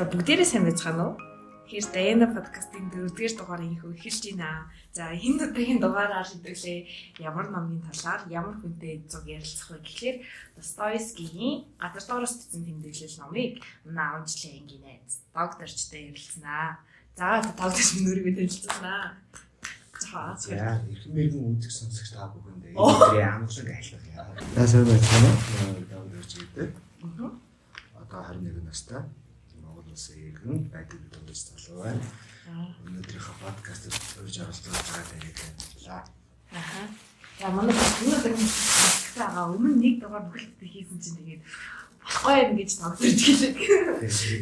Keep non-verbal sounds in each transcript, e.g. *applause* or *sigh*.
За бүгдээрээ сайн байцгаана уу? Тэгэхээр Дайна подкастын дөрөвдүгээр дугаарыг эхэлж байна. За энэ удаагийн дугаараар хэдүүлээ ямар номын талаар ямар хүнтэй зуг ярилцах вэ гэхлээр Достоевскигийн газар доороос бичсэн тэмдэглэл номыг наавчлаа ингийн найз докторчтой ярилцсанаа. За тавдаж минь өөрийгөө танилцуулнаа. За эрхэм мэрэгэн үзэх сонсогч та бүхэндээ өнөөдрийн амглаг айлах яа. За сайн байцгаана уу? Докторч гэдэг. Одоо 21 настай улсын иргэн байдаг төвөөс залуу байна. Өнөөдрийнхөө подкастт урьж оролцож байгаа танилцуулаа. Аха. За манай өнөөдөр байгаа өмнө нэг дугаар бүхэлдээ хийсэн чинь тэгээд болохгүй юм гэж тогтворж гэлээ.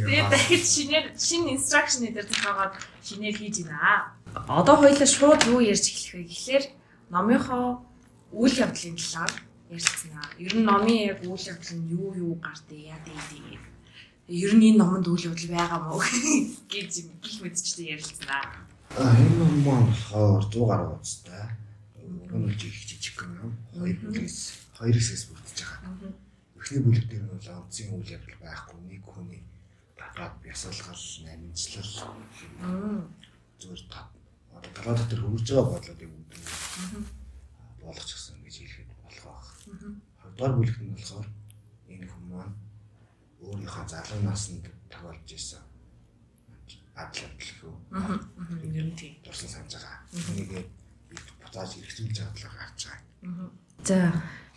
Тэгээд дахиж шинээр шинэ инстракшн дээр захаагаад шинээр хийж байна. Одоо хоёлаа шууд юу ярьж эхлэх вэ гэхлээр номынхоо үйл явдлын талаар ярьцгаана. Ер нь номын яг үйл явдал нь юу юу гардыг яа дээ ер нь энэ номонд үйл явдал байгаа мó *laughs* гэж гих мэдчихдээ ярилцлаа. А энэ ном болохоор 100 гаруй уцтай. Өнөөдөр их жижиг юм. Хоёр бүлгээс хоёр хэсгээс бүрдэж байгаа. Эхний бүлэг дээр нь бол онцгийн үйл явдал байхгүй. Нэг хүний гадаад бясалгал, намжлал зүгээр та одоо талаа дотор хөрж байгаа бодлоо юм үүдэн болгочихсон гэж хэлэхэд болох байх. Хоёрдугаар бүлэгт нь болохоор өөрийнхөө залуу наснд тохиолж исэн адлал гэлхүү. Аа. Ер нь тийм. Дурсан санаж байгаа. Энийг буцааж хэрэгжүүлж чадлаа гарч байгаа. За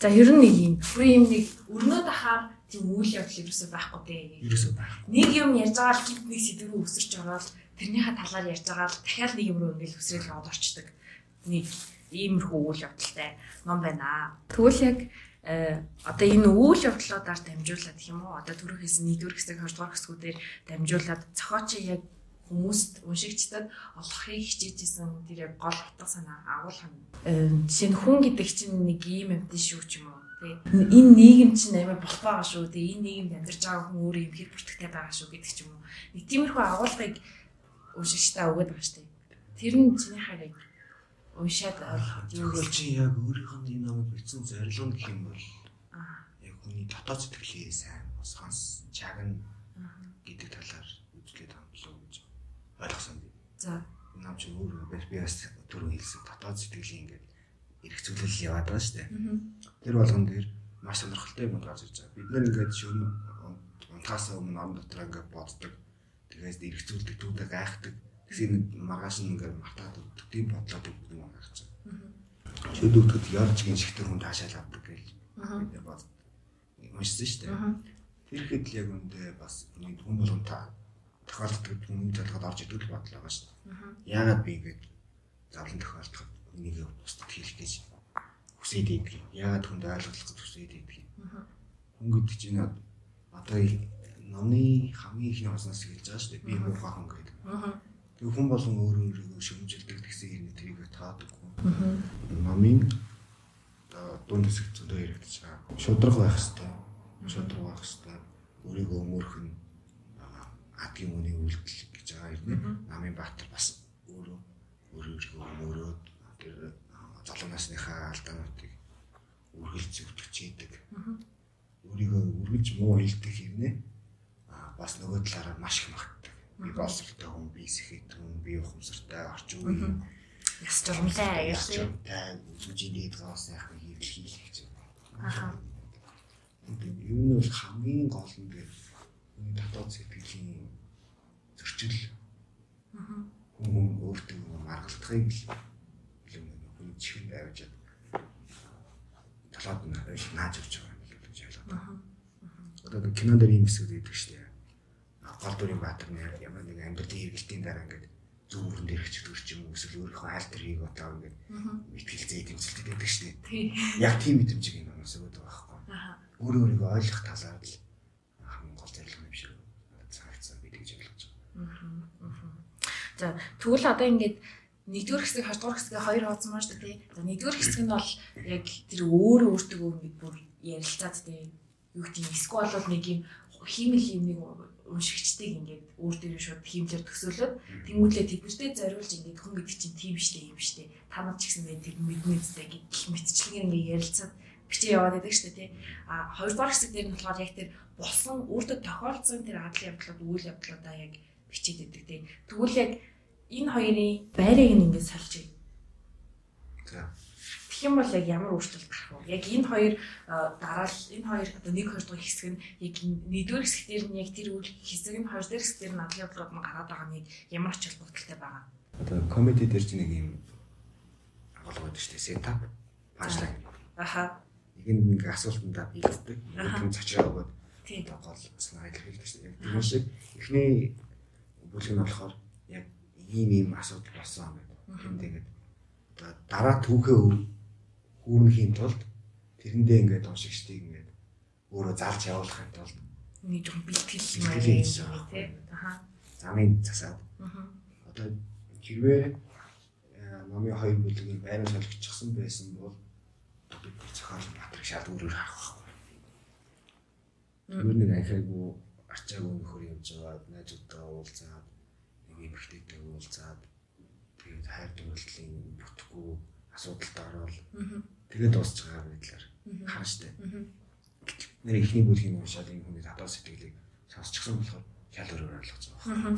за ер нь нэг юм бүр юм нэг өрнөө дахаар тийм үйл явдал ерөөсөй байхгүй дээ. Ерөөсөй байхгүй. Нэг юм ярьж байгаа л гинт нэг сэдвүү өсөрч ороод тэрнийхээ талаар ярьж байгаа л дахиад нэг юм руу ингээл өсрэл аваад орчдөг. Нэг иймэрхүү үйл явдалтай ном байна. Тэгвэл яг одоо энэ үйл явдлуудаар дамжуулаад гэх юм уу? Одоо түрүү хэлсэн нэгдүгээр хэсэг хоёрдугаар хэсгүүдээр дамжуулаад зохиоч яг хүмүүст уншигчдад олохыг хичээжсэн тэр яг гол утга санаа агуулга нь э, жишээ нь хүн гэдэг чинь нэг ийм тийм шүү ч юм уу? Энэ нийгэм чинь амар болох байгаа шүү. Тэгээ энэ нийгэмд амьдарч байгаа хүн өөрөө юм хэр бүртгэгтэй байгаа шүү гэдэг ч юм уу. Нэг тиймэрхүү агуулгыг уншигчдаа өгöd байгаа шүү тэр нь чиний хайрыг уншаад юу чи яг өөрийнх нь энэ номыг бичсэн зорилго нь гэх юм бол яг хүний дотоод сэтгэлээ сайн бас ханс чагна гэдэг талаар үзлээд уу гэж ойлгосон би. За. Энэ ном чи өөр би бас түрүү хэлсэн дотоод сэтгэлийн ингээд эргцүүлэл яваад байгаа шүү дээ. Тэр болгон дээр маш сонирхолтой юм гарч ирж байгаа. Бид нэр ингээд шөнө унтахаас өмнө ном дотор ингээд боддог. Тэгээс эргцүүлдэг, түүдэг гайхдаг Тэгсэн маргааш нь ингээд мартаад өгдөг. Тийм бодлоод өгдөг юм гэж. Шөд өгдөгд ярж гин шигтэр хүн таашаал авдаг гэж. Аа. бод. Уншсан шүү дээ. Тэр хэд л яг үндэ бас нэг хүн боломжтой тохиолддог хүн толгойд орж идэг л бодлоо байгаа шүү дээ. Яагаад би ингээд завлан тохиолдоход нэг бусдад хэлэх гэж хүсээд идэг юм. Яагаад хүнд ойлгох хүсээд идэг юм. Хүн гэдэг чинь одоо номны хамгийн ихний хоосноос эхэлж байгаа шүү дээ. Би муухай хүн гэдэг. Аа Тэгээ хүн болон өөрөө өөрийгөө шөмжилдэг гэсэн хэрэг тэрийг таадаггүй. Номын дунд хэсэг зөндөө яригдаж байгаа. Шудраг байх хэвээр. Шудраг байх хэвээр. Өөрийгөө өмөрхөн адгийн үний үйлдэл гэж байгаа юм. Намын Баатар бас өөрөө өөрийгөө өмөрөөд тэр залуу насныхаа алдаануудыг үргэлж зөвтгөж идэг. Өөрийгөө үргэлж муу хэлдэг хэрнээ бас нөгөө талаараа маш их магтдаг би боловсролтой хүн, би сэхэд хүн, би ухамсартай, орчин үеийн яс журамтай яасан. Үзүүжийн дээд гаас яах вэ хийх гэж байна. Аха. Энэ нь бол хамгийн гол нь дээр хүний дотоод сэтгэлийн зөрчил. Аха. Хүн өөртөө маргалтахыг юм хүний чихэн байвчаад талаад нь нааж өгч байгаа юм гэж ойлгоод. Аха. Одоо кино дээр ийм хэсэг байдаг шүү дээ гол дүрийн баатар нэр ямар нэг амьдралын хэрэгэлтийн дараа ингээд зөв өрөн дээр хчдэг ч юм уу эсвэл өөрийнхөө айлтар хийг одоо ингээд мэтгэл зээ тэмцэлтэд байдаг шнэ. Яг тийм энэ хүмүүс өгöd байгаа байхгүй. Өөрөө өөрийгөө ойлгох талаар л хамгийн гол зорилго юм шиг цагцсан бид гэж ойлгож байгаа. За тэгвэл одоо ингээд нэгдүгээр хэсэг хоёрдугаар хэсгээ хоёр маань шүү дээ. За нэгдүгээр хэсэг нь бол яг тэр өөрөө өөртөө ингээд бүр ярилцаад тий юу гэдэг нь эсвэл бол нэг юм хиймэл юм нэг уншигчдыг ингээд өөр дээр шууд хиймлэр төсөөлөд тэмүүлээ тэднэртэй зориулж ингээд хүн гэдэг чинь тийм штэ юм штэ та нар ч гэсэн ингээд тэр мэднэцтэй гэх мэтчлэгээр ингээд ярилцаад бичээ яваад байдаг дээ тий. А хоёрдугаар хэсэг дээр нь болохоор яг тэр болсон өөртөө тохиолдсон тэр адлын явдлууд үйл явдлуудаа яг бичээд байдаг тий. Тэгвэл яг энэ хоёрын байрыг нь ингээд сольж За. Тэгэх юм бол яг ямар өөрчлөлт гарах вэ? Яг энэ хоёр дараал энэ хоёр одоо нэг хоёр дахь хэсэг нь яг нэгдүгээр хэсэг дээр нь яг тэр үйл хэсэг нь хоёр дахь хэсэг дээр нь адлын явдлууд нь гараад байгаа нэг ямар ч холбогдолтой байгаа. Одоо комеди дээр ч нэг юм агуулга байдаг шүү дээ. Setup, punchline. Аха. Нэг нь нэг асуултандаа бэлддэг. Нэг нь цочроо өгөөд Тийм. гол санаа илэрхийлдэг шүү дээ. Тийм шиг эхний бүлэг нь болохоор яг ийм ийм асуудал болсон гэдэг. Тэндээгээд одоо дараа түүхээ хүүрнэхийн тулд тэрэндээ ингээд уншигчдыг ингээд өөрөө залж явуулахын тулд Нэг жоохон бэлтгэл юм Бэлтгэл хийж байгаа тий. Аха. замын засаад Аха. одоо хэрвээ э, номын хоёр бүлгийн байран солигдчихсан байсан бол бид зохиол батрыг шал өөрөөр харах байхгүй. Зүгээр нэг анхаагүй арчаагүй нөхөр явж байгаа найзуудтайгаа уулзаад нэг эмэгтэйтэй уулзаад тэгээд хайр дурлалын бүтэхгүй асуудалтай ороод Аха. тэгээд дуусч байгаа байдлаар харна штэ. Нэр ихний бүлгийн уншаад энэ хүний татвар сэтгэлийг сонсчихсан болохоор шал өөрөөр ойлгож байгаа.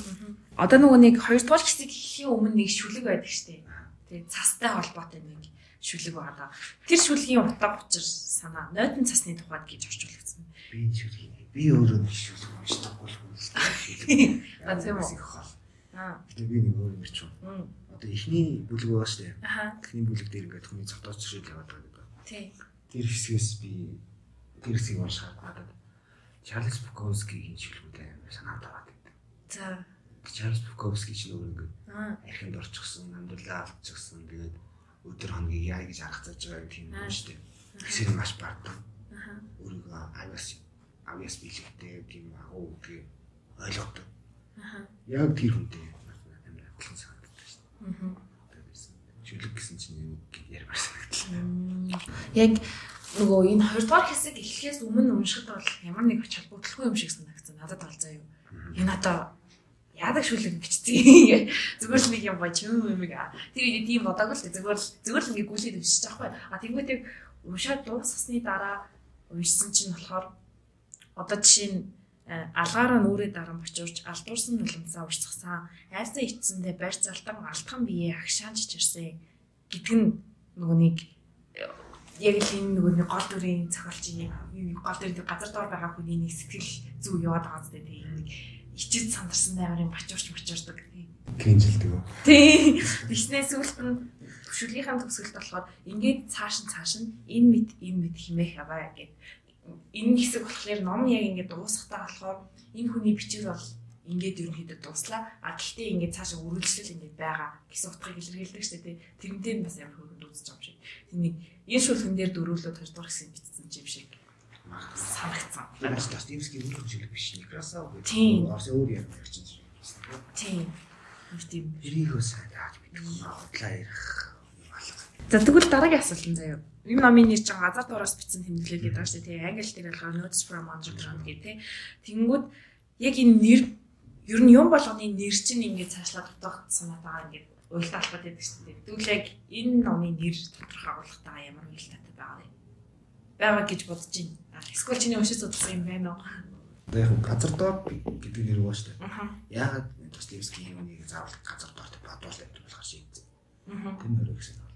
Одоо нөгөө нэг хоёрдугаар хэсэг хийхийн өмнө нэг шүлэг байдаг штеп. Тэгээ цастай холбоотой нэг шүлэг байгаа. Тэр шүлгийн утга учир санаа нойтон цасны тухайд гэж орчуулагдсан. би шүлгийг би өөрөө нэг шүлэг уншдаггүй л хүн А, тийм үү? Аа. Би нэг өөр юм. Мм. Одоо ихний бүлэг байгаа шүү дээ. Эхний бүлэг дээр ингээд хүний цогтооч шил яваад байгаа гэдэг. Тий. Тэр хэсгээс би тэр хэсгийг уншаад надад Чарльз Букowski-ийн шүлгүүдээ санаад аваад байдаг. За. Чарльз Букowski ч нөр ингээд Аа. архинд орчихсон, амьдралаа алдчихсан. Тэгээд өдөр хоногийг яа гэж арга заж байгаа юм тийм юм шүү дээ. Тэгсэр маш бардам. Аха. өөрийгөө авиас авиас билэгтэй тийм агуу гэдгийг ойлгодог. Аха. Яг тэр хүнтэй амар адилхан Шүлэг гэсэн чинь юм ярмаар санагдлаа. Яг нөгөө энэ хоёрдугаар хэсэг эхлэхээс өмнө уншихад бол ямар нэг оч холбогдлохгүй юм шиг санагдсан. Надад бол заяа. Энэ одоо яадаг шүлэг бичсэн. *laughs* Зүгээр л нэг юм бач юм юм аа. Тэр үед тийм бодоагүй л зүгээр л зүгээр л ингээ гүйлээд өчсөж байхгүй. А тэгмээ тэг уншаад дуусгасны дараа уншсан чинь болохоор одоо жишээ нь алгаараа нүрээ дараа бочурч алдуурсан нулимсаа урсгасан айсан ичсэндээ барь залтан алтхан бие агшаанч чирсэн гэдэг нь нөгөө нэг э, яг л энэ нөгөө нэг гол дүрийн цохолч юм гол дүрийн газар доор байгаа хүний нэг сэтгэл зүй яваад байгаа зү тийм нэг ичид сандарсан амарын бочурч бочурдаг тийм Кенжилдэг үү? Тий. Бичнээ сүлт нь хөшөлгийнхаа төгсгөлт болохоор ингээд цааш нь цааш нь энэ мэд энэ мэд химээх аваа гэд. Энэ хэсэг болохоор ном яг ингээд дуусахтаа болохоор энэ хүний бичиг бол ингээд ерөнхийдөө дуслаа. А гэхдээ ингээд цаашаа үргэлжлэл ингээд байгаа гэсэн утгыг илэрхийлдэг шүү дээ. Тэрнтэй бас ямар хөрөнд үзэж байгаа юм шиг. Тэнийг энэ шүлгэн дээр дөрүүлээд хоёрдугаар хэсэг бичсэн юм шиг санагцсан. Бас Достоевский өөр шүлэг биш. Некрасов гэдэг. Тийм. Орос өөр юм ярьчих чинь. Тийм. Нэг тийм. Эрийгөө сайн тааж мэдгүй. Хотлоо ярих. За тэгвэл дараагийн асуулт нь заяа. Энэ номын нэр чинь газар дуураас бичсэн тэмдэглэл гэдэг байгаа шүү дээ. Англи дээр болохоор notes from underground гэх тий. Тэнгүүд яг энэ нэр ер нь юм болгоны нэр чинь ингээд цаашлаад дутах санаад байгаа ингээд уялдаа албад байдаг шүү дээ. Тэгвэл яг энэ номын нэр тодорхой агуулгатай ямар уялдаатай байгаа вэ? Бага гэж бодож байна. Эсвэл чиний уншиж судалсан юм байна уу? Яг газар доор гэдэг нэр байгаа шүү дээ. Яагаад Достоевский юм нэг заавал газар доорт бодвол байдаг болохоор шийдсэн. Тэр гэсэн болдог.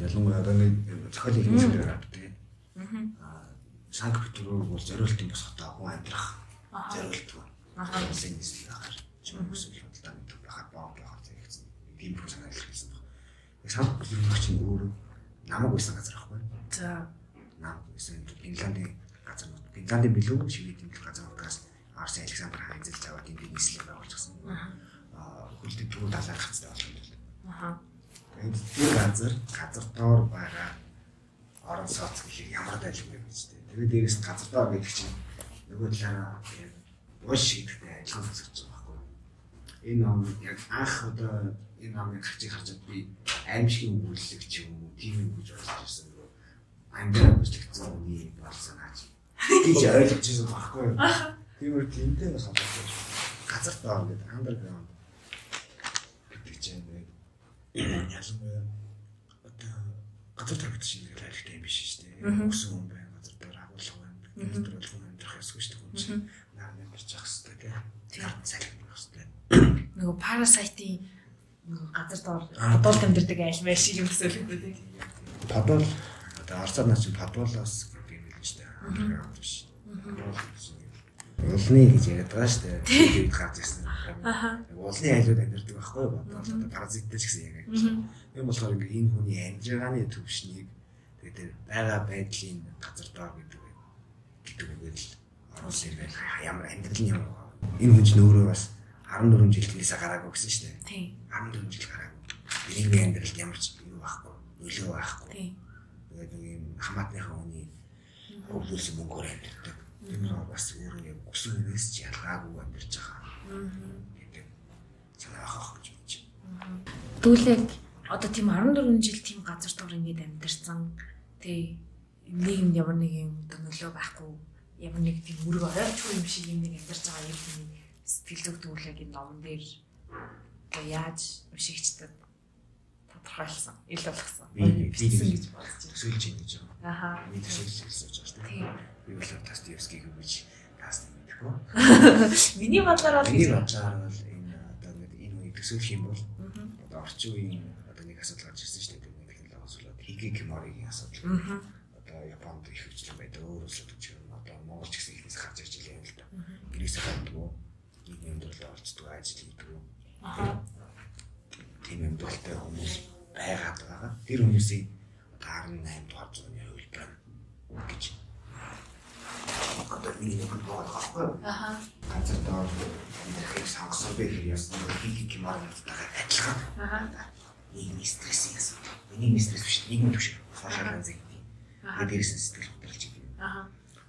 Ялангуяа нэг зохиолын хэлмээр гардаг. Аха. Аа Санкт Петербург бол зориултын босготой хүн амьдрах Аха. зориултгүй. Аха. Улсын нийслэл ахаар чинь өсөл худалдаа мэдэх байхад боог байхаар зэрэгцэн. Тийм их санаа илэрхийлсэн баг. Яг Санкт Петербург чинь өөрөө намайг байсан газар ахгүй. За. Намайг байсан Финландын газар нут. Финландын билүү шивэд тэмдэг газар нутгаас Арс Александр хаан эзэлж аваад энэ нийслэл байгуулчихсан. Аа хөлдөд дөрөв талаар хацтай болох юм. Тэр газар газар доор байгаа орон сууц гэхийг ямар дайлгүй юм бэ? Тэгээд дээрээс нь газар доор гэдэг чинь нөгөө талаараа яг ууш гэдэгтэй адилхан сонсогдож байгаа байхгүй? Энэ ном яг анх одоо энэ номыг гарчиг харж би аимшигын өгүүлэг ч юм уу тийм юм гэж бодож ирсэн нөгөө англи бүжлэгдсэн үний болсон аач гэж ойлгож ирсэн байхгүй? Тиймэр тэмтэй бас холбоотой. Газар доор гэдэг underground гэдэг чинь ялангуяа одоо газар тавигдаж шинэ хэрэгтэй юм биш шүү дээ. Өсөн хүн байна, газар дээр агуулга байна. Газар дээр хүн амьдрах ёсгүй шүү дээ. Хүн чинь нар амьдарч явах хэрэгтэй тийм. Тэр цалин байх хэрэгтэй. Нөгөө парасайтын газар доор подол амьдардаг айл маш шиг юм төсөөлөд үү. Подол одоо арцаар наа чинь подолоос гэдэг юм л шүү дээ. Биш. Улны гэж яриад байгаа шүү дээ. Тэгээд гарч ирсэн. Улны айлууд амьдардаг байхгүй юу? Одоо паразиттэй ч гэсэн яг юм. Энэ болохоор ингээ энэ хүний амжиргааны төвшнийг тэгээд байгаа байдлын газар доо гэдэг гэдэг үгээр л оруулж ирвэл ямар амьдрал юм. Энэ хүн чинь өөрөө бас 14 жил тийсээ гараагүй гэсэн шүү дээ. Тийм. 14 жил гараагүй. Энийний амьдралд ямар ч юу байхгүй, нөлөө байхгүй. Тийм. Тэгээд нэг юм хамаатныхаа хүний өвлүүлсэн мөнгөөр амьддаг. Тэр бас өөрөө яг өсөн үнээс ч ялгаагүй амьдарч байгаа. гэдэг санаа авах гэж байна. Дүүлэг одоо тийм 14 жил тийм газар дор ингээд амьдарсан. Тэ нийгэмд ямар нэг юм нөлөө байхгүй ямар нэг тийм үрг ойрчгүй юм шиг юм нэг амьдарч байгаа юм тийм сэтгэл зүг дүүлэг энэ номон дээр одоо яаж уншигчдад тодорхойлсон, ил болгосон. Би бичсэн гэж бодож байна. төсөөлж ийн гэж байна. Аха. Би төсөөлж хэлсэн гэж байна. Тийм. Би бол Достоевскийг үгүйж таас мэдгүй. *laughs* Миний бодлоор бол Миний бодлоор бол энэ одоо нэг энэ үеийг төсөөлөх юм бол одоо орчин үеийн одоо нэг асуудал гарч ирсэн шүү дээ. Технологи асуудал, хигикиморигийн асуудал. Аа. Одоо Японд их хөгжлөн байдаг. Өөр улсууд ч юм одоо Монгол ч гэсэн ихнээс гарч ирж байгаа юм л да. Гэрээсээ гаддаг. Нэг амьдралаа орцдог, ажил хийдэг. Аха. тийм амьдралтай хүмүүс байгаад байгаа. Тэр хүмүүсийн 18 дугаар зууны хувилбар гэж одоо миний нэг бодлого байхгүй юу? Аха. газар доор амьдрахыг сонгосон бэ гэхээр яс нэг хийг химаар надтай адилхан. Аха. Нийгмийн стрессийн асуудал. Нийгмийн стресс биш, нийгмийн түвшин. Сошиал анзыг. Аха. Тэгээд дээрээс нь сэтгэл хөдлөлч юм. Аха.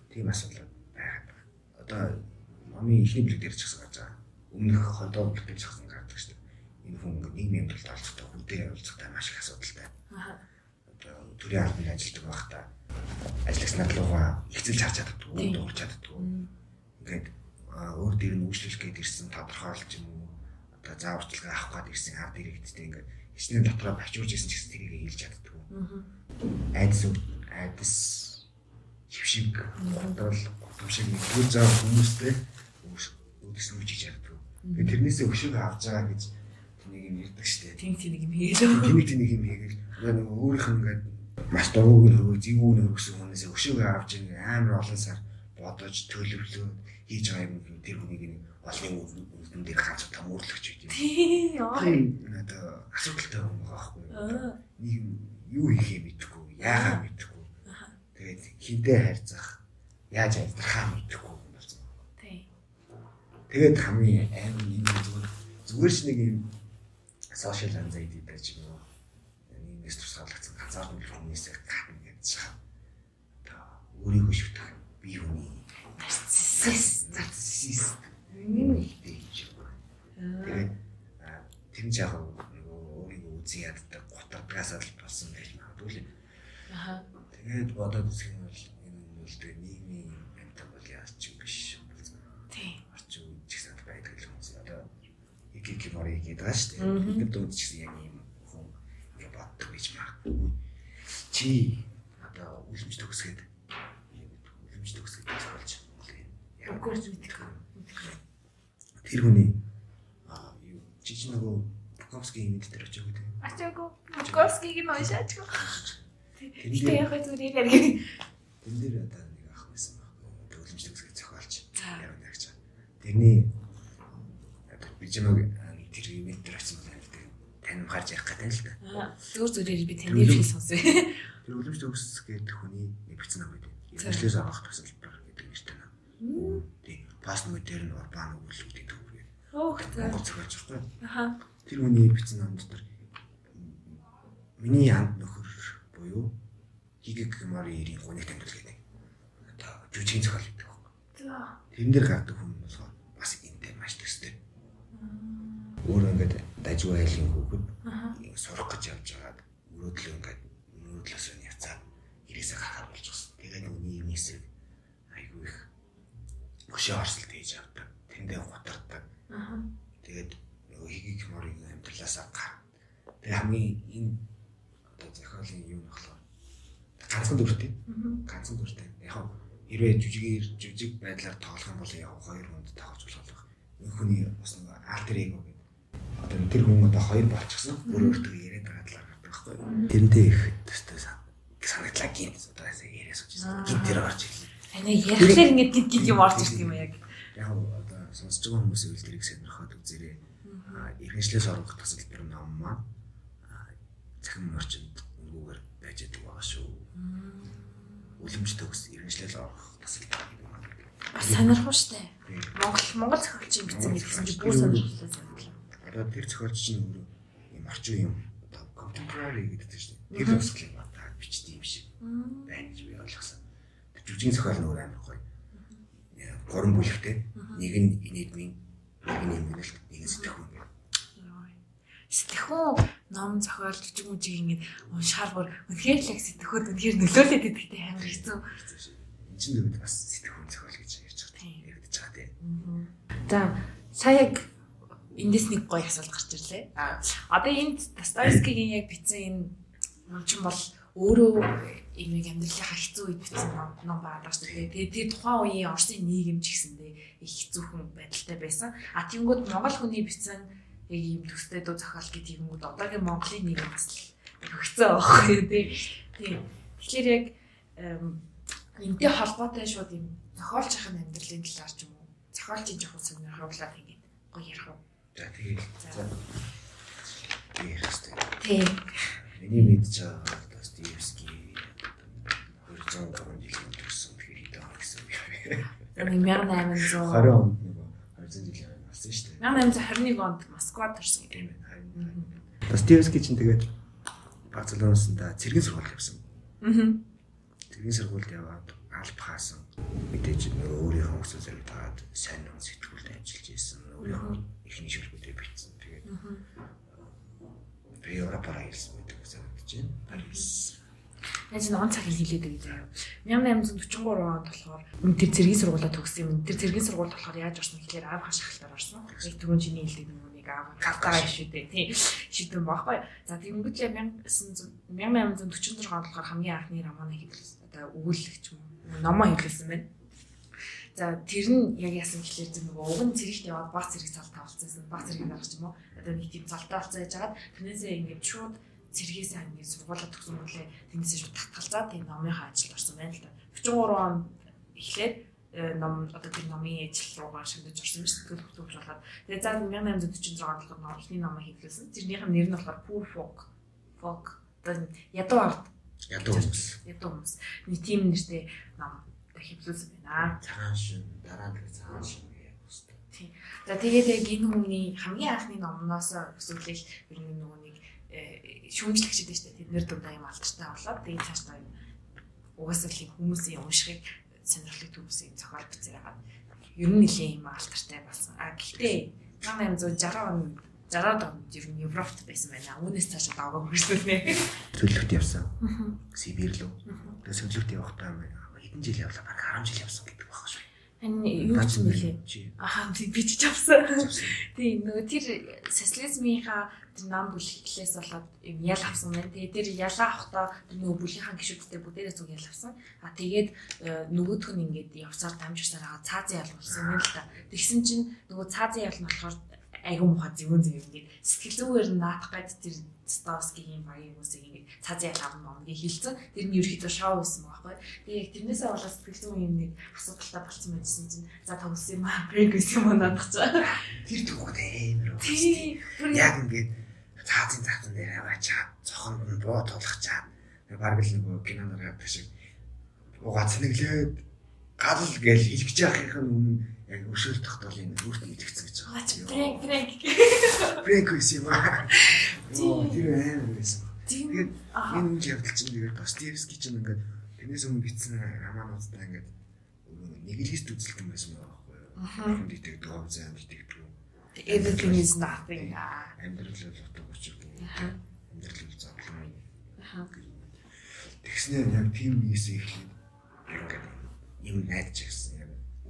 Тийм асуудал байгаад байна. Одоо номын ихний бүлэг дээр ч гэсэн гарч байгаа. Өмнөх ходоо бүлэг ч гэсэн гардаг шүү дээ. Энэ хүн нийгмийн амьдралд оролцохтой, хүнтэй оролцохтой маш их асуудалтай. Аха. Төрийн албанд ажилладаг байхдаа ажлагч надлуугаа ихцэлж харж чаддаг, өөр дуурч чаддаг. Ингээд аа, өөр дээр нь үйлчлүүлэх гээд ирсэн тодорхойлж юм уу? Одоо зааварчилгаа авах гээд ирсэн ард иргэдтэй ингээд хичнээн дотроо бачуурж ирсэн ч гэсэн тэрийг хэлж чаддаг. Аха. Айдас айдас хөвшиг гутрал гутамшиг нэг төр зав хүмүүстэй үүдс нь үжиж чаддаг. Тэгээд тэрнээсээ өшөг авч байгаа гэж нэг юм ярьдаг штеп. Тим тим нэг юм хийлээ. Тэмиг тэмиг юм хийгээл нэг өөрийнх нь ингээд маш дургуг нь хөрөг зэвүүн хөргсөн хүнээс өшөг авч ингээ амар олон сар бодож төлөвлөө хийж байгаа юм тэр хүнийг нэг олонний үдэн дээр байт юм. Тий. Яа. Тийм одоо асуудалтай хүн байгаа байхгүй юу? Нэг юм юу хийхээ мэдэхгүй, яагаа мэдэхгүй. Тэгээд хинтээ хайрцах, яаж амьдрахаа мэдэхгүй юм болсон. Тий. Тэгээд хамгийн амар юм зүгээр зүгээр ч нэг юм сошиал анзайд байж юм уу. Нийгмээс тусгаарлагдсан ганцаард нь хүмүүсээ гадна гэж чаа. Одоо өөрийгөө шүтэх бие хүний Нарциссист. нарциссист юм хийж байна. Тэр нь яг өөрийгөө үзэн яддаг гутардгаас л болсон гэж магадгүй л. Аха. Тэгээд бодоод үзэх юм бол энэ нь бол тэгээ нийгмийн амьтан бол яаж ч юм биш. Тий. орчин үед ч гэсэн байдаг л хүмүүс одоо ики мори гэдэг Мгм. дээ. Бид дууд ч гэсэн яг юм боддог гэж магадгүй. Чи одоо үлэмж төгсгээд үлэмж төгсгээд болж яг Үгүй мэдгүй. тэр хүний а юу чи нөгөө Буковский мэд дээр очиж байгаа гэдэг. Ачаагүй. Московскийг нь Гэтэ дээр яг зүгээр яриг. тэр дээр одоо нэг ах байсан байхгүй. Үлэмж төгсгээд зохиолч. Яг нэг ч. Тэрний одоо бижимаг тэр мэд дээр очиж Таним гарч явах гэдэг л. Аа. Зүгээр зүгээр би таны хэлхий сонсъё. *laughs* Тэр үлэмж төгс гэдэг хүний нэг бичсэн ном байдаг. За. Иргэжлээс авах тусалбар гэдэг нэртэй ном. Тийм. Паст модерн урбан өгүүлбэр гэдэг үг. Хөөх Монгол за. зохиолч байхгүй. Аха. Тэр хүний бичсэн номд дотор миний анд нөхөр буюу Хигэг Мари ирийн гунигт амьдрал гэдэг. Одоо жүжигний зохиол гэдэг байхгүй. За. Тэрэн дээр гардаг хүн болохоор бас энтэй маш төстэй. Өөр ингээд дажгүй айлын хүүхэд сурах гэж явж байгаад өрөөдлөө ингээд өрөөдлөөс нь яцаад ирээсээ болж байна. Тэгээд юм эсрэг айгүй их өшөө орсолт хийж авдаг. Тэндээ гутардаг. Тэгээд нөгөө хигийг морийг амьдралаасаа гар. Тэгээд хамгийн энэ одоо зохиолын юм болохоор ганцхан дүртэй. Ганцхан дүртэй. Яг хэрвээ жүжигээр жүжиг байдлаар тоглох юм бол яг хоёр хүнд тоглож болох. Энэ хүний бас нэг альтер эго. Одоо тэр хүн одоо хоёр болчихсон. Өөр өөртөө яриад байгаа талаар байхгүй? Тэрнтэй их төстэй санагдлаа гин одоо яриа байна. Гин тэр орж ирлээ. Ана ярихлаар ингэж гин гин юм орж ирд юм яг. Яг одоо сонсож байгаа хүмүүсийн үйлдвэрийг сонирхоод үзээрэй. Иргэншлээс орох тасалбар ном маань захин орчинд өнгөөр байж байгаа шүү үлэмж төгс иргэншлэл орох тасалбар гэдэг юм. Бас сонирхол штэ. Монгол Монгол зохиолчийн бичсэн гэсэн чинь бүр сонирхолтой санагдлаа. Одоо тэр зохиолч чинь өөрөө юм орчин юм одоо contemporary гэдэг чинь тэр төсөл юм та бичдэг юм шиг. Байна гэж би ойлгосон. Тэр жүжигийн зохиол нь өөр амар гоё. Гурван бүлэгтэй. Нэг нь инэдмийн, нэг нь юмнэлт, нэг нь сэтгэхүйн сэтгэхүүн ном зохиол жижиг мүжиг ингэж уншихаар бүр үнэхээр л сэтгэхүйд үнэхээр нөлөөлөд идэгтэй амар хэцүү. Энд чинь дээд бас сэтгэхүүн зохиол гэж ярьж байгаа. Байгаа тийм. За сая яг эндээс нэг гоё асуулт гарч ирлээ. А одоо энд Достоевскигийн яг бичсэн энэ ном чинь бол өөрөө имийг амьдралынхаа хэцүү үед бичсэн ном байдаг шүү дээ. Тэгээ тэр тухайн үеийн Орсын нийгэм ч гэсэндээ их хэцүүхэн байдалтай байсан. А тиймгүүд Монгол хүний бичсэн яг ийм төстэй дуу зохиол гэдэг юмуд одоогийн Монголын нэг бас хөгцөө байхгүй тий. Тийм. Тэгэхээр яг энтэй холбоотой шууд юм зохиолч ахын амьдралын талаар ч юм уу зохиолчийн жоохон сонирхолтой ингээд гоё ярих уу. За тэгээд за. Тийм хэвчээ. Тийм. Миний мэдж байгаа Достоевский 200 гаруй жилийн төрсөн даа гэсэн юм. 1800 20 онд нөгөө 200 жилийн болсон шүү дээ. 1821 онд Москвад төрсэн юм байна. Достоевский чинь тэгээд Барселонасында цэргийн сургууль явсан. Аа. Цэргийн сургуульд яваад алба хаасан. Мэдээж өөрийнхөө өсөө зэрэг таад сайн ном сэтгүүлд ажиллаж исэн. Өөрийнхөө ихний шүлгүүдээ бичсэн. Тэгээд би Европаар хэлсэн байдаг санагдаж байна. Парис Яаж нэг он цаг хэлээд байгаа заяа. 1843 онд болохоор тэр зэргийн сургуулаа төгссөн юм. Тэр зэргийн сургууль болохоор яаж орсон гэхээр аав хаш ахалтаар орсон. Яг түрүүн чиний хэлдэг нүг аав кавтага шүдэ тий шийдвэн баггүй. За тэгэнгүүт яг 1846 онд болохоор хамгийн анхны романы хэвлэл одоо өгүүлэгч юм. Номоо хэвлэлсэн байна. За тэр нь яг яасан гэхэлэр зөв нөгөө уг нь цэрэгт яваад баг цэрэг цалт тавцсан. Баг цэрэг гаргаж юм уу? Одоо нэг тийм цалтаа болсон яж хагаад тэрнээсээ ингээд шууд цэргээс ангийн сургуулаа төгсөн мөлий тэндээс шууд татгалзаад тийм номынхаа ажилд орсон байна л да. 43 он эхлээд э, ном одоо тэр номын ажил руугаа шимдэж орсон биш сэтгэл хөдлөж болоод тэгээ заа 1846 онд болохоор ихний номыг хэвлүүлсэн. Тэрнийх нь нэр нь болохоор Poor Folk. Folk одоо ядуу ард ядуу хүмүүс. Ядуу хүмүүс. Нэг тийм нэртэй ном хэвлүүлсэн байна. Цагаан шин дараа нь цагаан шин Тийм. За тэгээд яг энэ хүний хамгийн анхны номноос өсвөлэл ер нь нөгөө нэг шүүмжлэгчд дээ шүү дээ. Тэд нэр дундаа юм алдартай болоод тэгээд цааш та угаасаа л хүмүүсийн уншихыг сонирхлыг төвсөн зохиол бичээр байгаа. Ер нь нэлийн юм алдартай болсон. А гэхдээ 1860 он 60-аад онд ер нь Европт байсан байна. Үүнээс цаашаа давгаа хөрсөлнэ. Төлөвлөлт явсан. Сибирь рүү. Тэгээд төлөвлөлт явахдаа хэдэн жил явлаа? Бараг 10 жил явсан гэдэг байна шүү. Энэ юу юм бэлээ. Аа би ч авсан. Тийм нөгөө тэр социализмынхаа тэр нам бүлэглээс болоод юм ял авсан байна. Тэгээ тэр ялаа авахдаа нөгөө бүлийнхаа гişүүдтэй бүгдээрээ зүг ял авсан. А тэгээд э, нөгөөх нь ингээд явсаар дамжсаар байгаа цаазын ял болсон юм л та. Тэгсэн чинь нөгөө цаазын ял нь болохоор айгүй муха зөвөн зөв ингээд сэтгэл зүгээр наатах гээд тэр Ставскигийн багийн хүмүүсийг ингээд цаазын ял авна момгийн хилцэн тэр нь ерөөхдөө шоу байсан байхгүй. Тэгээ яг тэрнээсээ болоод сэтгэл зүйн юм нэг асуудалтай болцсон байсан чинь за тоглосон юм аа брейк гэсэн юм надах чаа. Тэр түүхт амар. Тийм. Яг ингээд цаазын цаасан дээр аваачаад цохонд нь боо тулах чаад баг л нөгөө киноноор явдаг шиг угаа цэнэглээд гал гэж илгэж яахын өмнө яг өшөөлтөх тол энэ өөртөө итгэцэн гэж байгаа. Брейк брейк. Брейк гэсэн юм аа. Тэр амар байсан. Тэгээд энэ үйл явдал чинь тэгээд Достоевский чинь ингээд тэрнээс өмнө бичсэн романуудтай ингээд нэг л лист үзэлтэн байсан байхгүй юу. Хүнд итгэдэг, доо зам итгэдэг. Everything is nothing. Амьдрал бол утга учир. Амьдрал бол зовлон. Тэгснээр яг тийм нийсээ эхлээд ингээд юм найдаж ирсэн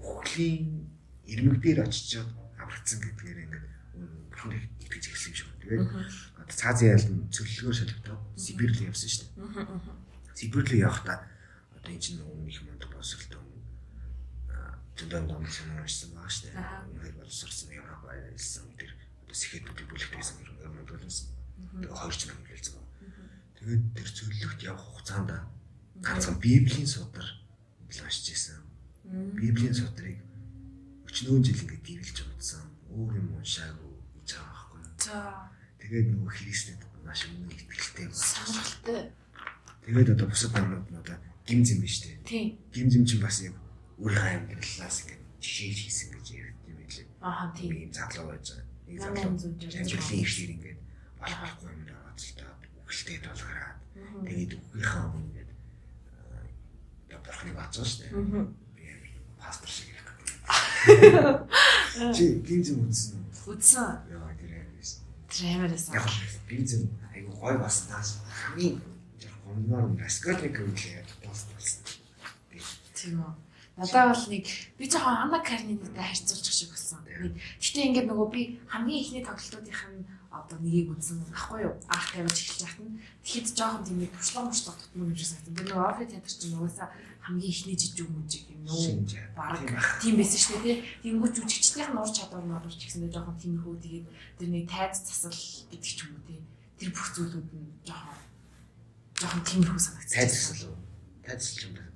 өхлийн ирмэг дээр очиж аврагдсан гэдгээр ингээд бурхан итгэж эхэлсэн юм шиг. Тэгээд одоо цаазын ял нь цөллөгөөр солигдоод Сибирь рүү явсан шүү дээ. Сибирлөө явахдаа одоо энэ чинь нөгөө их мундаг боловсролтой хүн зөндөө ном сонирхсан байгаа шүү дээ. Үнээр боловсрсан Европ айлсан тэр одоо сэхэтүүдийг бүлэгдсэн юм мундаг болсон. Тэгээ хоёр ч нам хэлсэн байна. Тэгээд тэр зөвлөлт явах хугацаанд ганцхан Библийн судар уншиж байсан. Библийн судрыг өчнөө жил ингээд дивэлж удсан. Өөр юм уншаагүй гэж байгаа байхгүй. За. Тэгээд нөгөө Христэд маш өмнө ихтгэлтэй байна. Сонирхолтой. Тэгээд одоо бусад номнууд нь одоо гим зэм биш үү? Тийм. Гим зэм чинь бас юм өөрийнхөө амьдралаас ингээд жишээ хийсэн гэж ярьдаг юм билээ. Аа тийм. Ийм задлуу байж байгаа. Нэг задлуу амьдралын ихшээр ингээд болохгүй юм даа боцолтой үгэлтэй толгараад тэгээд үгийнхаа өмнө ингээд одоо бурхныг бацсан шүү дээ. Би пастор шиг. Чи гим зэм үзсэн үү? Үзсэн. Яа тэр ярьсан. Тэр амар байсан. Гим зэм айгу гой бас наас хамгийн нь Раскольник үлээ пост болсон. Тийм үү. Надад бол нэг би жоохон Анна Карнинитай харьцуулчих шиг болсон. Гэтэ ингээд нөгөө би хамгийн ихний тоглолтуудынх нь одоо нэгийг үзсэн ахгүй юу? Аах тавьж эхэлж яхад нь тэгэхэд жоохон тийм нэг туршлага муршлага тутмын юм шиг санагдсан. Тэр нөгөө Офри театр чинь нөгөөсөө хамгийн ихний жижиг мужиг юм нөө баг тийм байсан шүү дээ тий. Тэнгүү жүжигчдийн нуур чадвар нуур ч гэсэндээ жоохон тиймэрхүү тэгээд тэр нэг тайз засал гэдэг ч юм уу тий. Тэр бүх зүйлүүд нь жоохон жоохон тиймэрхүү санагдсан. Тайзсал уу? Тайзсал юм байна.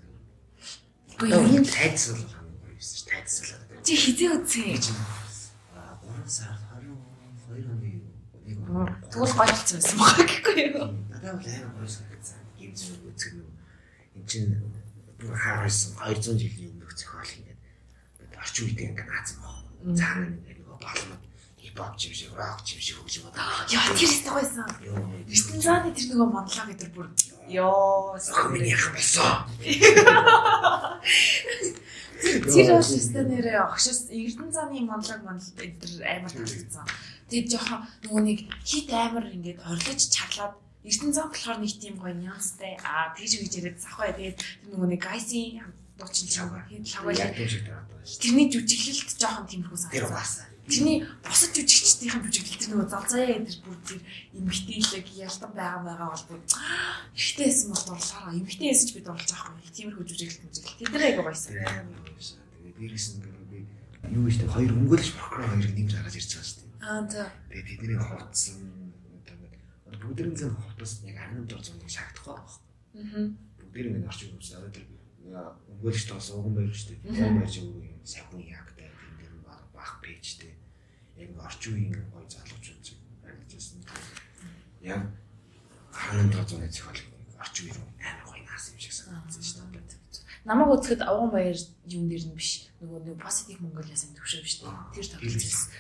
Үгүй юу тайзсал хамгийн гоё юмсэн. Тайзсал. Чи хизээ үзсэн? Аа 3 сар 22 оны Тэгвэл гоё болсон байсан байгаа гэхгүй юу? Надад бол амар гоё санагдсан. Гимз үзэх нь энэ чинь бүр хаарсан 200 жилийн өмнөх зохиол ингээд орчин үеийн ингээд наацсан баг. Цаана нэг балмад хипхоп юм шиг, рок юм шиг хөгжим бодоо. Яа тэр ихтэй байсан. Эрдэнэ зааны тэр нөгөө монолог гэдэг бүр ёо миний яах болсон. *laughs* Тэр бол өстой нэрээ огшос Эрдэнэ зааны монолог монолог энэ амар таалагдсан. Тэгээд жоохон нөгөө нэг хит амар ингээд орлож чаглаад Эрдэнэ зам болохоор нэг тийм гоё нюанстай. Аа тэгж үгж яриад завхаа. Тэгээд нөгөө нэг гайсын дуучин лав хэд лав Тэрний жүжиглэлт жоохон тиймэрхүү санагдсан. Тэр бас Тэрний бусад жүжигчдийн жүжиглэл тэр нөгөө залзаа энэ бүр тэр эмгтээлэг ялдан байгаа байгаа бол бүр ихтэйсэн бол дурлаа. Эмгтээсэн ч бид дурлаж байгаа байхгүй. Тиймэрхүү жүжиглэл жүжиглэл. Тэр дээр айгу байсан. Тэгээд дээрээс нь би юу гэж хоёр өнгөлж прокурор хоёрыг нэмж ирж байгаа шүү дээ. Аа за. Тэгээд тэдний хувцсан одоо бүгдэрийн зэн хувцас яг 18 дор зууныг шаардахгүй байгаа. Аа. Бүгдэр ингэ орчин үзлээ. Тэр өнгөлж тоос уган байр шүү дээ. Уган байр юу юм сахин ягтай тэр дээр бах пэйжтэй яг орчин үеийн гоё залуучууд харагдчихсан. Яг хаан тооцооны зохиол орчин үеийн амар гоё наас юм шиг санагдсан шүү дээ. Намайг үзэхэд авган баяр юун дээр нь биш нөгөө нэг позитив Монголиас юм төвшөө биш үү? Тэр тоглож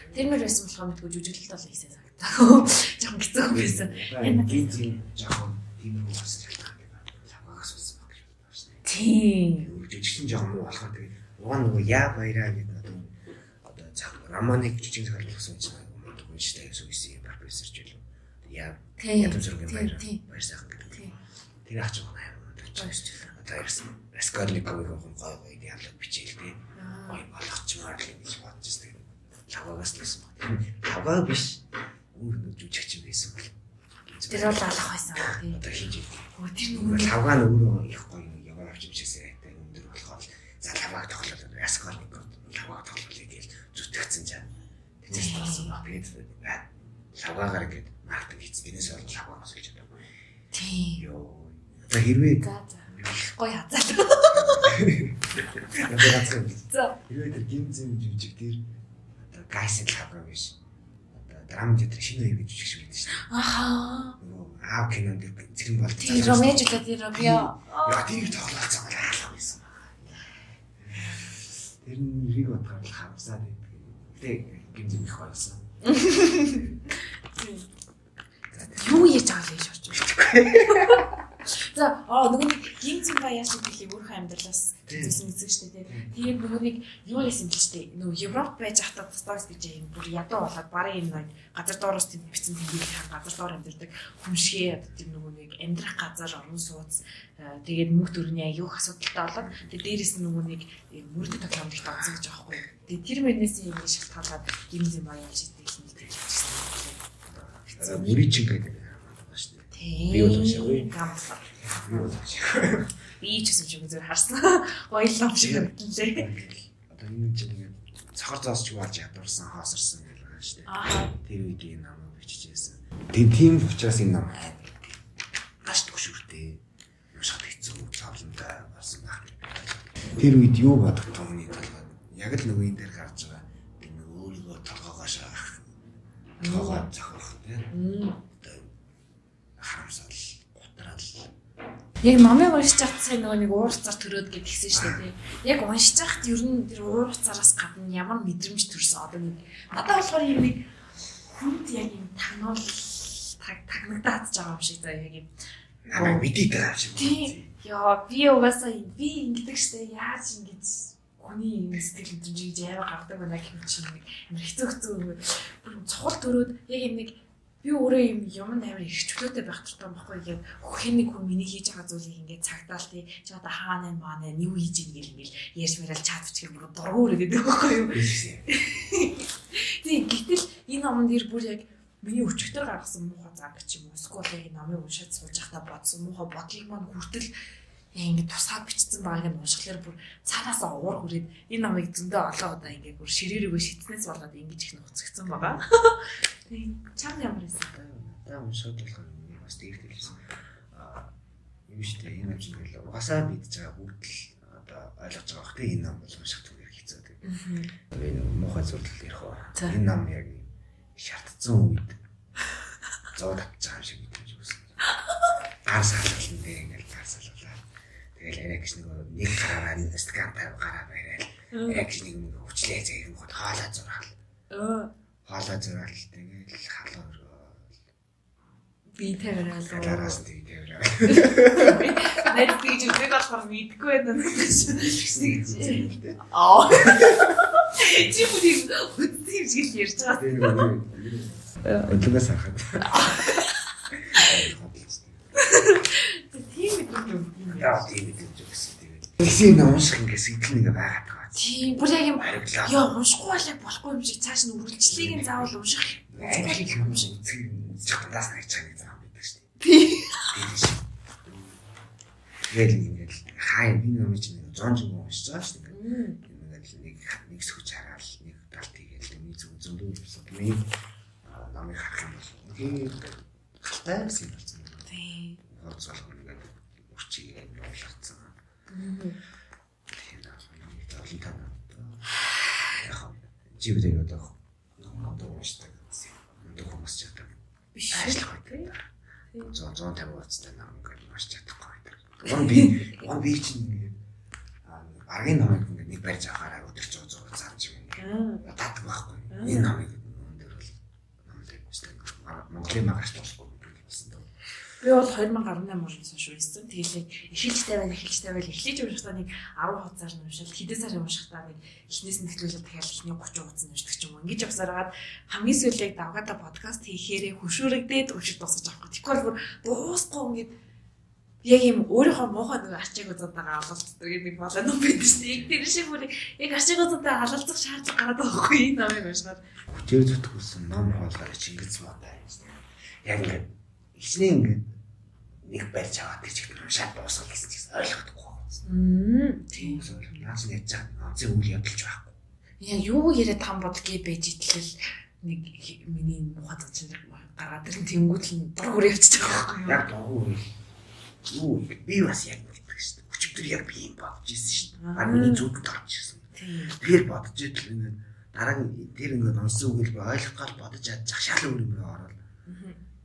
Тэр мөр байсан болохоор мэдгүй жүжиглэлт бол ихсэн санагдаа. *laughs* Жохон хэцүү байсан. Энэ гинзийн жоохон тийм үү бас хэлдэг юм байна. Лагаас болсон баг шүү дээ. Тийм. Жүжиглэн жоохон муу болохоор тэгээд угаан нөгөө яа баяраа гэдэг романыг жижиг захиалгын гэсэн чинь унштай сүйсэн профессор ч билүү. Яа ядам зургийн баяр баяр сайхан гэдэг. Тэр аач байгаа юм байна. Одоо ярьсан. Раскольниковын гой гой диалог бичээлтэй. Гой болгочмоор л гэж бодож байна. Лавагаас л байсан баг. Лаваа биш. Өөр жүжигч юм байсан бол. Тэр бол алах байсан тийм. Одоо хийж байна. Тэр нэг лавгаа нь өөрөө их гоё яваа авч имчээсээ өндөр болохоор за лавааг тоглоод Раскольников лавааг тоглоод зүтгэцэн чам. Тэцээс болсон баг. Тэгээд лавгаагаар ингээд маркетинг хийц. Энэс бол лавгаа бас гэж боддог. Тийм. Йоо. За хэрвээ гой хазаал. За. Хэрвээ тэр гимзэн жүжиг тэр одоо гайс лавгаа биш. Одоо драм театр шинэ үе гэж жүжиг шиг байдаг шүү дээ. Ахаа. Аав кинонд зэрэг бол. Тэр ромеж л *laughs* тэр ромео. Яа тэр тоглоцсон бол хаалга байсан. Тэр нэрийг бодохоор л хавсаад байдаг. Гэтэ гинзэг их байсан. Юу яаж байгаа л гэж орж байна. За аа нөгөө нэг гинзэн ба яаш гэхийг өөрийнхөө амьдралаас зүйлсэн мэдсэн шүү дээ. Тэгээд нөгөө нэг юу яасан ч дээ. Нөгөө Европ байж хатад сторис гэж юм бүр ядуу болоод барын энэ газар доороос тийм бичсэн тийм газар доор амьдэрдэг хүмшгээ одоо тийм нөгөө нэг амьдрах газар орон сууц тэгээд мөнгө төрний аюух асуудалтай болоод тэгээд дээрэс нь нөгөө нэг мөрдөг тоглоомд их тооцсон гэж аахгүй. Тэгээд тэр мөрнээс юм шалтгаалаад гинзэн ба яаш гэдэг юм гэж хэлсэн. Мөрич гэдэг Би бол уншаагүй. Би бол шиг. Би ч гэсэн шиг зүгээр харсан. Гоёлоо шиг харагдлаа. Одоо энэ чинь ингээд цохор зоосч болж ядуурсан хоосорсон гэж байгаа шүү дээ. Тэр үед энэ ном бичижсэн. Тэг тийм учраас энэ ном гаш төгшөртэй. Ямшаад хэцүү цавлантай болсон байх. Тэр үед юу бодох томны толгой. Яг л нөгөө энэ дээр гарч байгаа. Тэр нөгөө өөрийгөө толгоогоо шаах. Толгоо зохих тийм. Яг номыг уншиж хат сайн нөгөө нэг уурцаар төрөөд гэд гисэн шүү дээ. Яг уншиж хат ер нь тэр уурцаараас гадна ямар мэдрэмж төрсөн одоо нэг надад болохоор юм нэг хүнд яг юм тагнуул таг тагнагдаад байгаа юм шиг заа яг юм. Намайг мэдээд байгаа юм. Тийм. Яа би угаасаа би ингэдэг штэ яаж ингэж хүний юм сэтгэл хөдлөмж гэж яаваа гардаг байна гэх юм чинь нэг амар хэцүү хэцүү цохол төрөөд яг юм нэг би өөрөө юм юм амар их чөлөөтэй байх хэрэгтэй байхгүй яг хин нэг хүн миний хийж байгаа зүйлийг ингээд цагдаал тий. Чи одоо хаана энэ маана юу хийж ийн гэл ингээл ярьж мэрэл чат бичих бүр дургуур гэдэг байхгүй юу? Тий гэтэл энэ номонд ир бүр яг миний өчигдөр гаргасан муухай зам гэж юм уу? Эсвэл яг энэ номыг уншаад сууж байхдаа бодсон муухай бодлыг маань хүртэл яа ингэ тусгаад бичсэн байгааг нь уншихлаар бүр цаанаасаа уур хүрээд энэ номыг зөндөө олоо удаа ингэ бүр ширээрээ шитснээс болоод ингэж их нуцгцсан байгаа. Тийм чам ямар байсан. Та уншаад болохоор бас дээрдэлсэн. Аа юм шүү дээ. Энэ юм чинь л угасаа бидж байгаа бүгд л одоо ойлгож байгаа тийм энэ ном бол унших түгээр хэцүү тийм. Энэ муухай зүйл ярих уу. Энэ ном яг шаардсан үед зоо татчих юм шиг мэдээж үүсэн. Гар салгална дээ ингээл гар салгалаа. Тэгэл арай гэж нэг нэг гараараа стакан тав гараа барайл. Яг нэг хүчлээ зээг юм хот хаалаа зурхал. Өө Хаалаа зурхал тэгэл халаа би тавираа л. Галараас тийг тавираа. Найд тийж үзэх болохоор мэдгүй байна гэж. Аа. Чи бүдийг үгүй шиг ярьж байгаа. Өдлөгөөс харахад. Тийм мэдгүй. Яа тийм мэдээж өгсөн тэгээд. Тэгсийн унших ингээ сэтгэл нэг байгаад байгаа. Тийм бүр яг юм яа уншихгүй байлаа болохгүй юм шиг цааш нь үргэлжлэлийг нь заавал унших. Англи юм шиг чухлаас нэг цаг нэг зам байдаг шүү дээ. Тийм. Тэгэл ингээл хаа би нэмж чинь 100 жиг уншиж байгаа шүү дээ. Ингээл нэг нэг сүч хараал нэг талт хийгээл нэг зүг зөндөө юмсан. Нэг намайг харах юм бол халтай гэсэн юм болсон. Тийм. Хоц болох ингээд үрчиг юм явуулсан. Тийм аа. Нэг олон тань. Яг живдээ одоо одоо уншдаг. Одоо хүмүүс ч одоо Биш. ажиллах байдаг. 150 хуудастай нам ингээд маш чадахгүй байдаг. Гон би гон би чинь ингээд аргийн намайг ингээд нэг барьж авахаараа өдөрч 100 зарж юм. Татдаг байхгүй. Энэ намайг өндөр бол намайг өстэй. Монголын гэсэн дөө. Би бол 2018 оноос хойш уншсан. Тэгэл яг эхэлж тавиал эхэлж тавиал эхлэж уншихдаа нэг 10 хуудасаар нь уншил. Хэдэн сарын уншихдаа нэг эхнээс нь эхлүүлээд дахиад эхний 30 хуудас нь уншдаг ч юм уу. Ингэж явсаар хагаад хамгийн сүүлийг давгада подкаст хийхээрээ хөшөөрөгдөөд уншиж дуусгаж авахгүй. Тэгвэл бүр дуусахгүй ингээд яг юм өөрийнхөө муухай нэг арчиг үзэдээ алалцдаг нэг болоо байдаг шүү дээ. Яг тэр шиг бүр яг арчиг үзэдээ алалцах шаардлага гараад байгаа хгүй энэ намайг уншаад. Хүчээр зүтгэсэн ном хоолой Чингис маатай. Яг ингээд хичнээн ингээд нэг барьж аваад тэр чигт шат дуусгал гэсэн чигс ойлгохгүй байна. Тийм. Яаж яаж байгаа анцын үйл явдалж байхгүй. Яа юу яриад хам бодлыг байж итлэл нэг миний мухад чинь гаргаад ирэн тэнгуүл нь дургуур явчихж байгаа юм. Яг дургуй. Юу би бас яг мэддэг шүү дээ. Өчигдөр яг би юм бодож ирсэн шүү дээ. А миний зүуд тарч ирсэн. Тэгэхээр бодож идэл ингээд дараа нь тэр ингээд онцсон үгэл ойлгох гал бодож чадчих шал өөр юм руу ороод.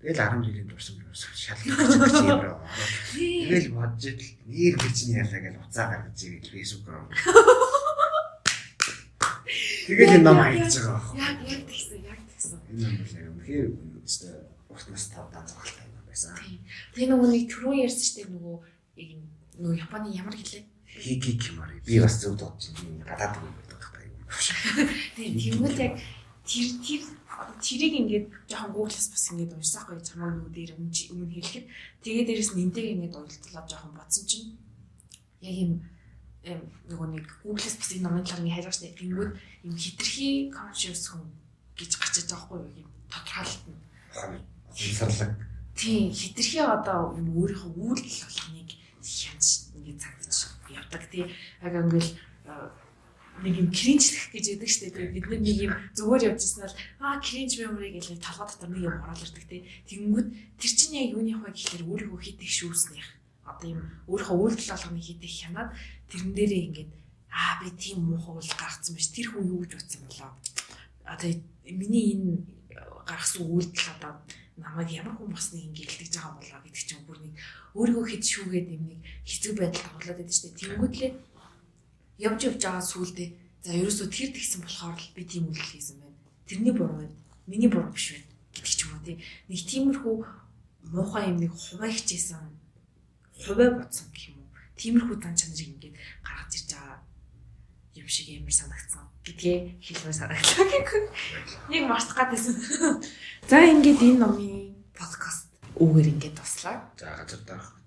Тэгэл 10 жилийн турсан юм шал гэж юм ороод. Тэгэл бодож идэл нэр гэж нь ялаа гэж уцаа гаргаж ирээл фэйсбүүк руу. Тэгэл энэ ном хайж байгаа байхгүй. Яг яг тэгсэн, яг тэгсэн. Энэ ном яг үнэхээр өстой урт нас тавтаа зогсолтой юм байсан. Тэгээ нөгөө нэг түрүү ярьсан шүү дээ нөгөө юм нөгөө Японы ямар хэлээ? Хики кимари. Би бас зөв байна. Гадаад үг байдаг та юм. Тэгээ тэгвэл яг тэр тэр тэрийг ингээд жоохон гуглаас бас ингээд уншсаахгүй чамаа нөгөө дээр өмнө хэлэхэд тэгээ дээрэс нь энтэйг ингээд уйлдлаа жоохон бодсон чинь яг юм эм нөгөө нэг гуглаас бас энэ номын талаар ингээд шүү дээ. Тэнгүүд юм хитрхи conscious хүн гэж гарч байгаа байхгүй? Юм тодорхойлт нь. Хонсарлаг Тийм хитрхи одоо юм өөрийнхөө үйлдэл болгоныг хянаж ингээд цагдаж явдаг тий. Яг ингээл нэг юм кринжлэх гэж яддаг штэ тий. Бид нэг юм зүгээр явж ирсэн бол аа кринж memory гэж толгой дотор нэг юм ороод ирдэг тий. Тэнгүүд тэр чинь яг юуны хаваа гэхээр өөрийнхөө хит их шүүснийх. Одоо юм өөрийнхөө үйлдэл болгоныг хит их хянаад тэрэн дээрээ ингээд аа би тийм муухай үйл гаргацсан биш. Тэр хүн юу гэж утсан болоо. Одоо миний энэ гаргасан үйлдэл одоо намайг ямар хүн босныг ингэ гэлдэж байгаа болоо гэдэг чинь бүр нэг өөрийгөө хэд шүүгээд юм нэг хэцүү байдал тавуулаад байдаг шүү дээ. Тэнгүүтлээ явж явж байгаа сүулдэ за ерөөсөө тэр тэгсэн болохоор л би тийм үйлдэл хийсэн байна. Тэрний буруу байна. Миний буруу биш байна гэдэг ч юм уу тий. Нэг тиймэрхүү муухай юм нэг хуваа хичээсэн хуваа бодсон гэх юм уу. Тиймэрхүү зан чанарыг ингээд гаргаж ирж байгаа юм шиг ямар санагдсан гэдгээ хэлмээр санагдлаа гэх. *laughs* Нэг марцах гадайсан. *laughs* За ингээд энэ номын подкаст үүгээр ингээд туслаа. За газар дарах.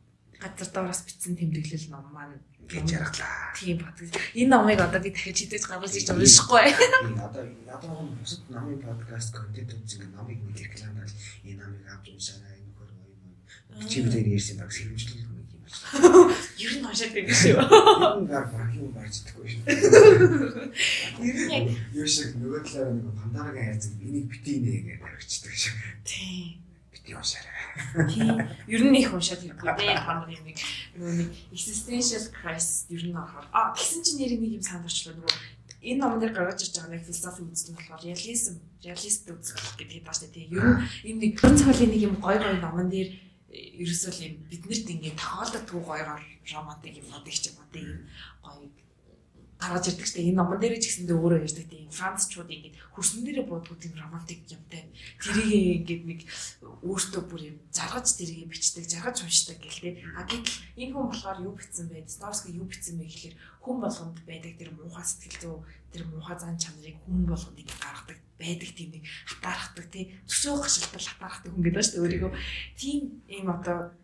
Газар доороос бичсэн тэмдэглэл ном маань гэж яргалаа. Тийм подкаст. Энэ номыг одоо би дахиж хідэж гаргаж ирж уншихгүй. Одоо одоо бусад намын подкаст контент үзэн намыг нэг рекламаар энэ намыг авч уншаарай. Энэ хөр гоё юм. Чи бид ярьсан баг сэрэмжлэл Ер нь уншаад байдаг шүү. Нь гар баг юм барьж идэггүй шүү. Ер нь яг юу шиг нөгөө талаараа нэг пандарагийн хайцаг энийг битий нэ гэж тавьчихдаг шүү. Тийм. Уншаарай. Тийм. Ер нь их уншаад хэрэггүй дээ. Пандарагийн нэг нөгөө нэг existential crisis ер нь орохоор. А тэгсэн чинь нэрийг нэг юм санаад орчлоо нөгөө энэ номон дээр гаргаж ирж байгаа нэг философи үзэл нь болохоор реализм, реалист үзэл гэдэг тааштай тийм. Ер нь ийм нэг цавлын нэг юм гой гой номон дээр ерөөсөө л юм биднэрт ингээд тохиолдоггүй гоёгоор романтик юм одоо их ч юм тийм гоё гаргаж ирдэг ч энэ номон дээр ч гэсэндээ өөрөө ярьдаг тийм францчууд ингээд хөрсөн дээрээ буудгүй тийм романтик юмтай тэрийг ингээд нэг өөртөө бүр юм заргаж тэрийг бичдэг заргаж уншдаг гэл тээ а гэтэл энэ хүн болохоор юу бичсэн бэ? Достоевский юу бичсэн бэ гэхээр хүн болгонд байдаг тэр муухай сэтгэл зүй тэр муухай зан чанарыг хүн болгонд ингээд гаргадаг байдаг тийм нэг хатаархдаг тий төсөө гашилтал хатаархдаг хүн гэдэг шүү дээ өөрийгөө. Тийм ийм одоо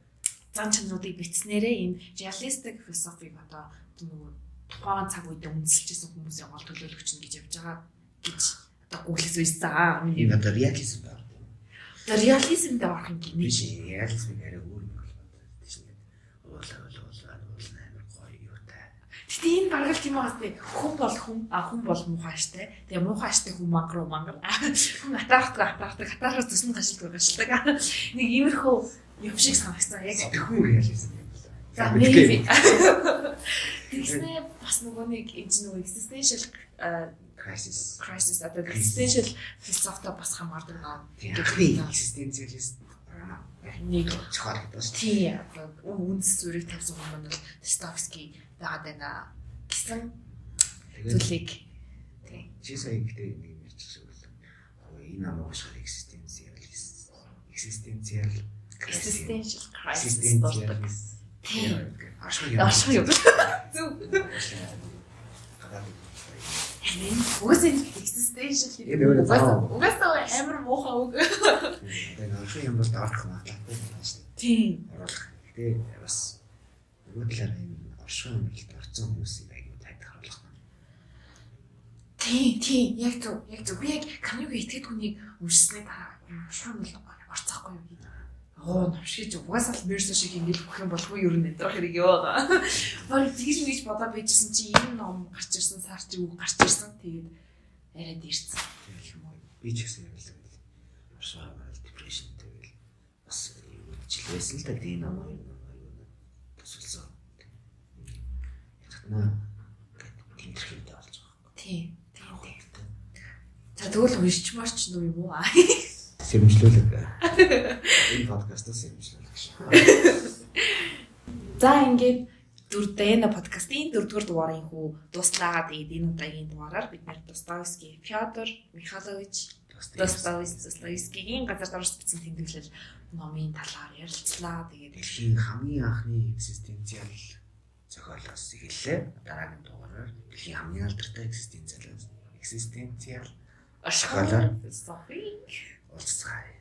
зан чанаруудыг бичснээрээ ийм realistic philosophy одоо нөгөө тухайн цаг үед үндэслэжсэн хүмүүсийн гол төлөөлөгч нь гэж явж байгаа гэж одоо гуглээс үйсэн. Энэ одоо реализм байна. Одоо реализм дээр орох юм биш. Реализм арай өөр юм байна. Тийш нэг уулаа уулаа уулаа амар гоё юутай. Гэтэ энэ бараг л тийм байгаас тээ хүн бол хүн а хүн бол муухай штэ. Тэгээ муухай штэ хүн мангар мангар. Хүн атаархдаг атаархдаг атаархаас төсөнд гашилдаг гашилдаг. Нэг иймэрхүү юм шиг санагцсан яг. Хүн реализм юм. За maybe. Тэгснэ бас нөгөө нэг энэ нөгөө existential crisis crisis одоо existential philosophy бас хамаардаг наа. Тэгэхээр existentialist нэг зохиол гэдэг шүү. Тийм үндэс зүрийг тавьсан хүмүүс бол Достоевский байгаад байна гэсэн зүйлийг тийм чи сая ихтэй нэг юм ярьчихсан бол энэ намайг уушгаар existentialist existential existential crisis болдог. Тийм. Ашиг юм. Ашиг юм. Зүг. Угсаа existential гэдэг. Угсаа амар муухай үг. Тэгээ ашиг юм бол дарах магадлалтай байна шүү дээ. Тийм. Тэгээ бас нөгөө талаар энэ оршин өмөлт орцсон хүмүүсийг аягүй тайд харуулах байна. Тийм, тийм. Яг зөв. Яг зөв. Би яг камюг итгэдэг хүнийг уншсны дараа оршин өмөлт орцоохгүй юу гэдэг оо навшиж угаасаа л мерс шиг ингэж бүх юм болохгүй юу нэтрах хэрэг яваа. Бол тэгж мэгж бодоод байжсэн чи энэ ном гарч ирсэн сар чи үг гарч ирсэн. Тэгээд арай дэрсэн. Би ч гэсэн яг л оршоо депрешнтэй гэл бас жилээсэн л да тийм ном юу тусалсан. Ятна тэмдэглэлтэй болж байгаа. Тийм. Тийм. За тэгвэл уншичмаар ч юм уу аа *laughs* сэрэмжлүүлэг. Энэ подкастаас сэрэмжлүүлэг шүү. За ингээд дөрөвдөө подкастын дөрөвдүгээр дугаарын хүү дуслаа. Тэгээд энэ удаагийн дугаараар бид нэр Достоевский, Фёдор Михайлович Достоевскийгийн газар дорж бичсэн тэмдэглэл номын талаар ярилцлаа. Тэгээд дэлхийн хамгийн анхны экзистенциал зохиолоос эхэллээ. Дараагийн дугаараар дэлхийн хамгийн алдартай экзистенциал экзистенциал ашиглалаар философик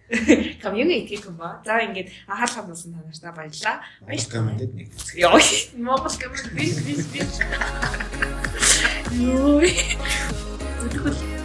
*laughs* идэх юм ба. За ингээд анхаарал хандуулсан танартаа баярлалаа. Баярлалаа. Комментд нэг. Яа, Монгол коммент биш биш биш. Йоо. Зөвхөн